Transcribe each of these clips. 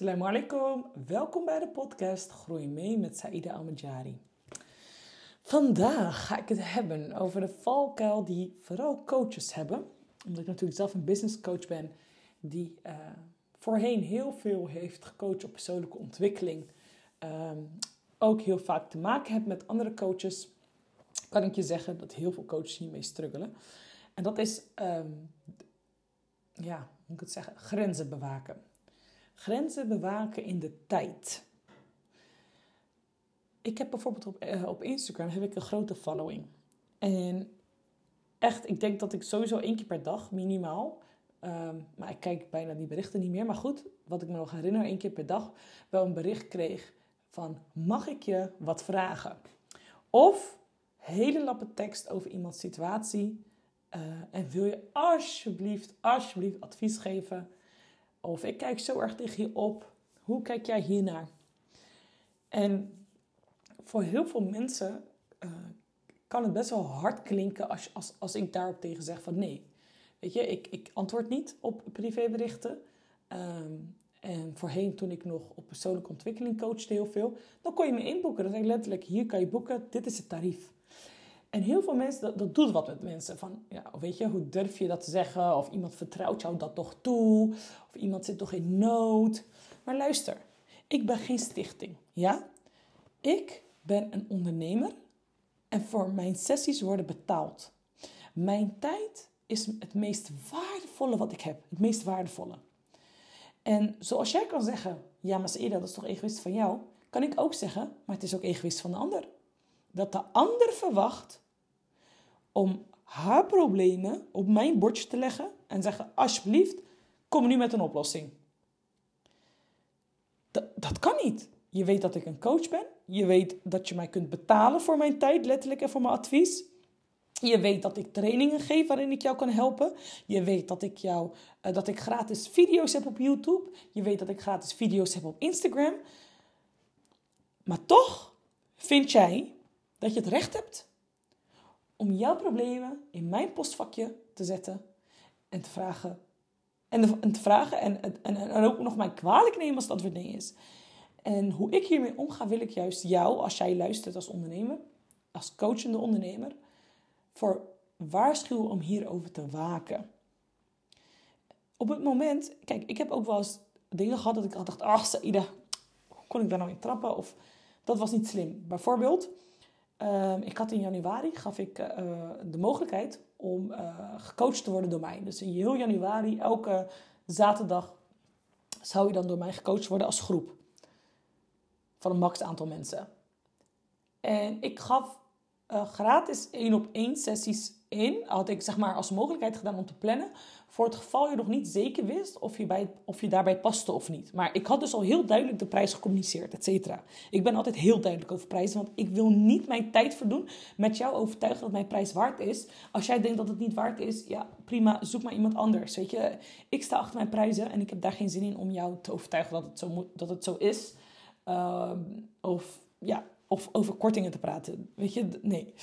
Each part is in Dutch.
Assalamu alaikum, welkom bij de podcast Groei mee met Saïda Almajari. Vandaag ga ik het hebben over de valkuil die vooral coaches hebben. Omdat ik natuurlijk zelf een business coach ben die uh, voorheen heel veel heeft gecoacht op persoonlijke ontwikkeling. Um, ook heel vaak te maken heb met andere coaches. Kan ik je zeggen dat heel veel coaches hiermee struggelen. En dat is, um, ja, hoe moet ik het zeggen, grenzen bewaken. Grenzen bewaken in de tijd. Ik heb bijvoorbeeld op, uh, op Instagram heb ik een grote following. En echt, ik denk dat ik sowieso één keer per dag minimaal. Um, maar ik kijk bijna die berichten niet meer. Maar goed, wat ik me nog herinner, één keer per dag wel een bericht kreeg van mag ik je wat vragen? Of hele lappe tekst over iemands situatie. Uh, en wil je alsjeblieft, alsjeblieft advies geven? Of ik kijk zo erg tegen je op. Hoe kijk jij hiernaar? En voor heel veel mensen uh, kan het best wel hard klinken als, als, als ik daarop tegen zeg van nee. Weet je, ik, ik antwoord niet op privéberichten. Um, en voorheen, toen ik nog op persoonlijke ontwikkeling coachte heel veel, dan kon je me inboeken. Dan zei ik letterlijk, hier kan je boeken, dit is het tarief. En heel veel mensen, dat, dat doet wat met mensen. Van, ja, weet je, hoe durf je dat te zeggen? Of iemand vertrouwt jou dat toch toe? Of iemand zit toch in nood? Maar luister, ik ben geen stichting, ja? Ik ben een ondernemer en voor mijn sessies worden betaald. Mijn tijd is het meest waardevolle wat ik heb. Het meest waardevolle. En zoals jij kan zeggen, ja, maar Saïda, dat is toch egoïst van jou? Kan ik ook zeggen, maar het is ook egoïst van de ander. Dat de ander verwacht om haar problemen op mijn bordje te leggen en zeggen, alsjeblieft, kom nu met een oplossing. Dat, dat kan niet. Je weet dat ik een coach ben. Je weet dat je mij kunt betalen voor mijn tijd, letterlijk, en voor mijn advies. Je weet dat ik trainingen geef waarin ik jou kan helpen. Je weet dat ik, jou, uh, dat ik gratis video's heb op YouTube. Je weet dat ik gratis video's heb op Instagram. Maar toch vind jij dat je het recht hebt om jouw problemen in mijn postvakje te zetten en te vragen. En, te vragen en, en, en ook nog mij kwalijk nemen als het antwoord nee is. En hoe ik hiermee omga, wil ik juist jou, als jij luistert als ondernemer, als coachende ondernemer, voor waarschuwen om hierover te waken. Op het moment, kijk, ik heb ook wel eens dingen gehad dat ik had dacht, ach Saïda, hoe kon ik daar nou in trappen? Of dat was niet slim. Bijvoorbeeld, uh, ik had in januari, gaf ik uh, de mogelijkheid om uh, gecoacht te worden door mij. Dus in heel januari, elke zaterdag, zou je dan door mij gecoacht worden als groep. Van een max aantal mensen. En ik gaf uh, gratis één op één sessies in. Had ik zeg maar als mogelijkheid gedaan om te plannen. Voor het geval je nog niet zeker wist of je, bij, of je daarbij paste of niet. Maar ik had dus al heel duidelijk de prijs gecommuniceerd, et cetera. Ik ben altijd heel duidelijk over prijzen. Want ik wil niet mijn tijd verdoen met jou overtuigen dat mijn prijs waard is. Als jij denkt dat het niet waard is, ja prima, zoek maar iemand anders. Weet je, ik sta achter mijn prijzen en ik heb daar geen zin in om jou te overtuigen dat het zo, moet, dat het zo is. Uh, of ja, of over kortingen te praten. Weet je, nee.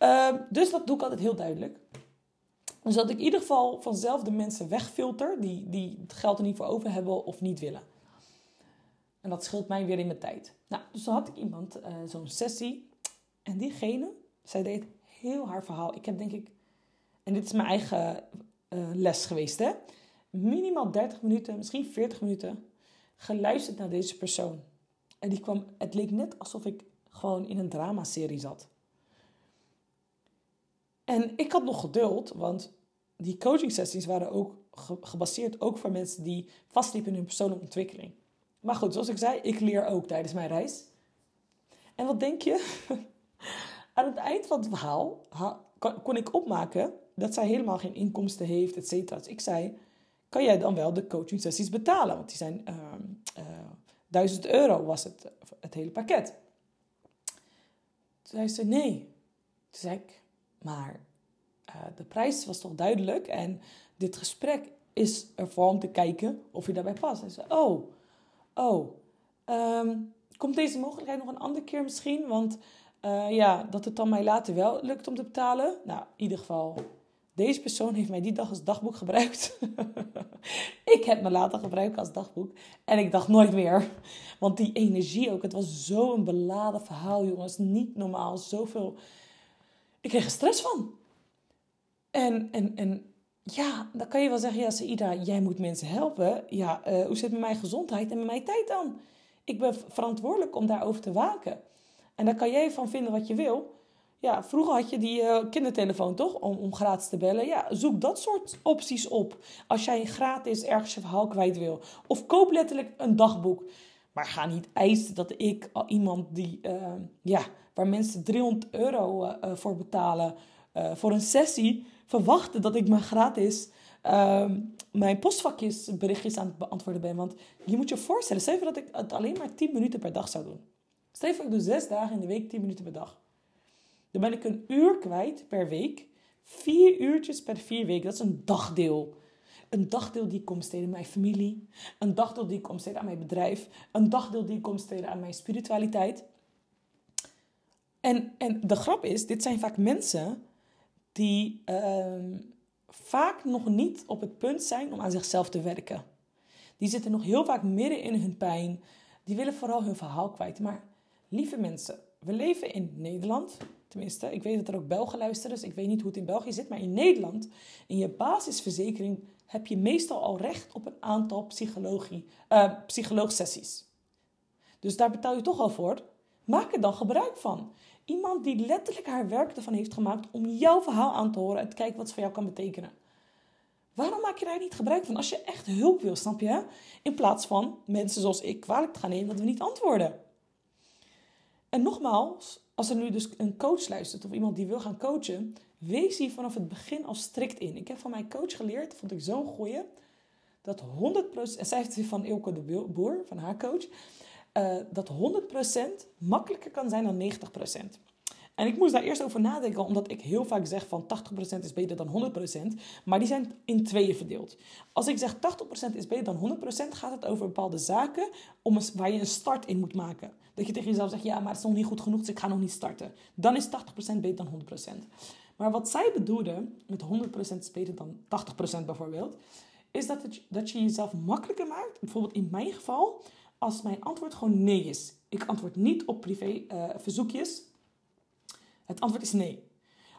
Uh, dus dat doe ik altijd heel duidelijk. Dus dat ik in ieder geval vanzelf de mensen wegfilter die, die het geld er niet voor over hebben of niet willen. En dat scheelt mij weer in mijn tijd. Nou, dus dan had ik iemand, uh, zo'n sessie. En diegene, zij deed heel haar verhaal. Ik heb denk ik, en dit is mijn eigen uh, les geweest hè. Minimaal 30 minuten, misschien 40 minuten geluisterd naar deze persoon. En die kwam, het leek net alsof ik gewoon in een dramaserie zat. En ik had nog geduld, want die coaching sessies waren ook gebaseerd ook voor mensen die vastliepen in hun persoonlijke ontwikkeling. Maar goed, zoals ik zei, ik leer ook tijdens mijn reis. En wat denk je? Aan het eind van het verhaal kon ik opmaken dat zij helemaal geen inkomsten heeft, et cetera. Dus ik zei, kan jij dan wel de coaching sessies betalen? Want die zijn uh, uh, 1000 euro was het, het hele pakket. Toen zei ze nee. Toen zei ik, maar uh, de prijs was toch duidelijk en dit gesprek is ervoor om te kijken of je daarbij past. En ze oh, oh, um, komt deze mogelijkheid nog een andere keer misschien? Want uh, ja, dat het dan mij later wel lukt om te betalen. Nou, in ieder geval, Deze persoon heeft mij die dag als dagboek gebruikt. ik heb me laten gebruiken als dagboek. En ik dacht nooit meer. Want die energie ook, het was zo'n beladen verhaal, jongens. Niet normaal, zoveel. Ik kreeg er stress van. En, en, en ja, dan kan je wel zeggen, ja, Saida, jij moet mensen helpen. Ja, uh, hoe zit het met mijn gezondheid en met mijn tijd dan? Ik ben verantwoordelijk om daarover te waken. En daar kan jij van vinden wat je wil. Ja, vroeger had je die uh, kindertelefoon toch? Om, om gratis te bellen. Ja, zoek dat soort opties op. Als jij gratis ergens je verhaal kwijt wil. Of koop letterlijk een dagboek. Maar ga niet eisen dat ik iemand die, uh, ja, waar mensen 300 euro uh, voor betalen voor een sessie, verwachten dat ik maar gratis ehm, mijn postvakjes berichtjes aan het beantwoorden ben. Want je moet je voorstellen, stel dat ik het alleen maar 10 minuten per dag zou doen. Stel ik doe 6 dagen in de week 10 minuten per dag. Dan ben ik een uur kwijt per week. Vier uurtjes per vier weken. Dat is een dagdeel. Een dagdeel die ik kom aan mijn familie. Een dagdeel die ik kom aan mijn bedrijf. Een dagdeel die ik kom aan mijn spiritualiteit. En, en de grap is, dit zijn vaak mensen die uh, vaak nog niet op het punt zijn om aan zichzelf te werken. Die zitten nog heel vaak midden in hun pijn. Die willen vooral hun verhaal kwijt. Maar lieve mensen, we leven in Nederland. Tenminste, ik weet dat er ook Belgen luisteren, dus ik weet niet hoe het in België zit. Maar in Nederland, in je basisverzekering, heb je meestal al recht op een aantal psychologie, uh, psycholoogsessies. Dus daar betaal je toch al voor. Maak er dan gebruik van. Iemand die letterlijk haar werk ervan heeft gemaakt om jouw verhaal aan te horen en te kijken wat het voor jou kan betekenen. Waarom maak je daar niet gebruik van als je echt hulp wil, snap je? In plaats van mensen zoals ik kwalijk te gaan nemen dat we niet antwoorden. En nogmaals, als er nu dus een coach luistert of iemand die wil gaan coachen, wees hier vanaf het begin al strikt in. Ik heb van mijn coach geleerd, vond ik zo'n goeie, dat 100%, en zij heeft van Ilke de Boer, van haar coach, uh, dat 100% makkelijker kan zijn dan 90%. En ik moest daar eerst over nadenken, omdat ik heel vaak zeg van 80% is beter dan 100%, maar die zijn in tweeën verdeeld. Als ik zeg 80% is beter dan 100%, gaat het over bepaalde zaken om waar je een start in moet maken. Dat je tegen jezelf zegt, ja, maar het is nog niet goed genoeg, dus ik ga nog niet starten. Dan is 80% beter dan 100%. Maar wat zij bedoelde met 100% is beter dan 80% bijvoorbeeld, is dat, het, dat je jezelf makkelijker maakt. Bijvoorbeeld in mijn geval, als mijn antwoord gewoon nee is. Ik antwoord niet op privé uh, verzoekjes. Het antwoord is nee.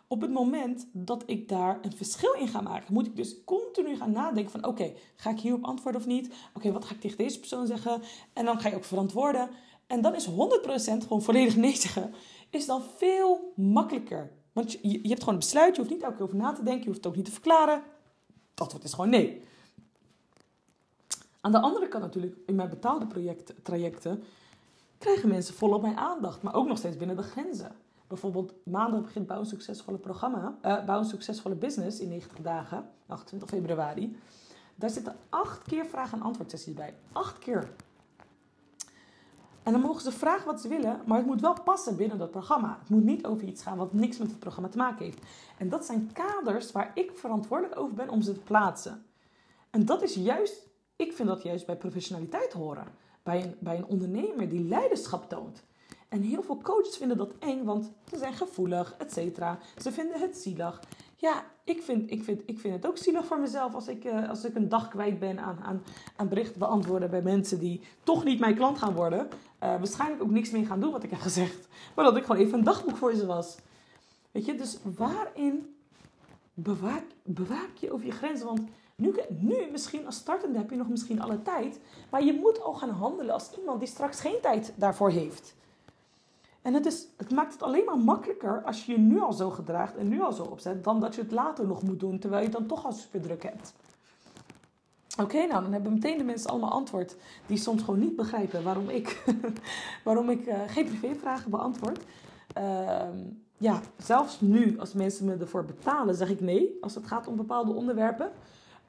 Op het moment dat ik daar een verschil in ga maken, moet ik dus continu gaan nadenken van oké, ga ik hierop antwoorden of niet? Oké, wat ga ik tegen deze persoon zeggen? En dan ga je ook verantwoorden. En dan is 100% gewoon volledig nee zeggen, is dan veel makkelijker. Want je, hebt gewoon een besluit, je hoeft niet elke keer over na te denken, je hoeft het ook niet te verklaren. Het antwoord is gewoon nee. Aan de andere kant natuurlijk, in mijn betaalde project, trajecten, krijgen mensen volop mijn aandacht, maar ook nog steeds binnen de grenzen. Bijvoorbeeld maandag begint Bouw een Succesvolle programma, uh, Bouw een Succesvolle Business in 90 dagen, 28 februari. Daar zitten acht keer vraag- en antwoordsessies bij. Acht keer. En dan mogen ze vragen wat ze willen, maar het moet wel passen binnen dat programma. Het moet niet over iets gaan wat niks met het programma te maken heeft. En dat zijn kaders waar ik verantwoordelijk over ben om ze te plaatsen. En dat is juist, ik vind dat juist bij professionaliteit horen. Bij een, bij een ondernemer die leiderschap toont. En heel veel coaches vinden dat eng, want ze zijn gevoelig, et cetera. Ze vinden het zielig. Ja, ik vind, ik, vind, ik vind het ook zielig voor mezelf als ik, uh, als ik een dag kwijt ben aan, aan, aan berichten beantwoorden bij mensen die toch niet mijn klant gaan worden. Uh, waarschijnlijk ook niks meer gaan doen wat ik heb gezegd. Maar dat ik gewoon even een dagboek voor ze was. Weet je, dus waarin bewaak, bewaak je over je grenzen? Want nu, nu misschien als startende heb je nog misschien alle tijd. Maar je moet al gaan handelen als iemand die straks geen tijd daarvoor heeft. En het, is, het maakt het alleen maar makkelijker als je je nu al zo gedraagt en nu al zo opzet, dan dat je het later nog moet doen, terwijl je dan toch al super druk hebt. Oké, nou dan hebben meteen de mensen allemaal antwoord die soms gewoon niet begrijpen waarom ik, waarom ik uh, geen privévragen beantwoord. Uh, ja, zelfs nu, als mensen me ervoor betalen, zeg ik nee als het gaat om bepaalde onderwerpen.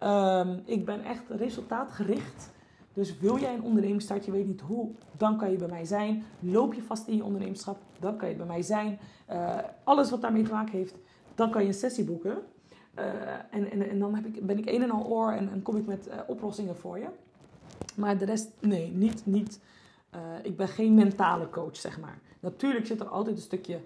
Uh, ik ben echt resultaatgericht. Dus wil jij een onderneming starten, je weet niet hoe, dan kan je bij mij zijn. Loop je vast in je ondernemerschap, dan kan je bij mij zijn. Uh, alles wat daarmee te maken heeft, dan kan je een sessie boeken. Uh, en, en, en dan heb ik, ben ik een en al oor en, en kom ik met uh, oplossingen voor je. Maar de rest, nee, niet. niet ik ben geen mentale coach, zeg maar. Natuurlijk zit er altijd een stukje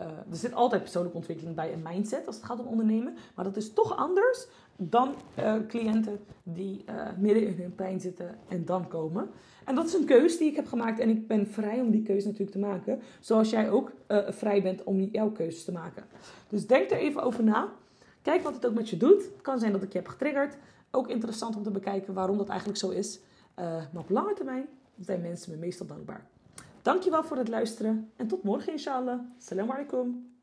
uh, er zit altijd persoonlijke ontwikkeling bij een mindset als het gaat om ondernemen. Maar dat is toch anders dan uh, cliënten die uh, midden in hun pijn zitten en dan komen. En dat is een keuze die ik heb gemaakt. En ik ben vrij om die keuze natuurlijk te maken. Zoals jij ook vrij bent om jouw keuzes te maken. Dus denk er even over na. Kijk wat het ook met je doet. Kan zijn dat ik je heb getriggerd. Ook interessant om te bekijken waarom dat eigenlijk zo is. maar op lange termijn zijn mensen me meestal dankbaar. Dankjewel voor het luisteren en tot morgen inshallah. Salam alaikum.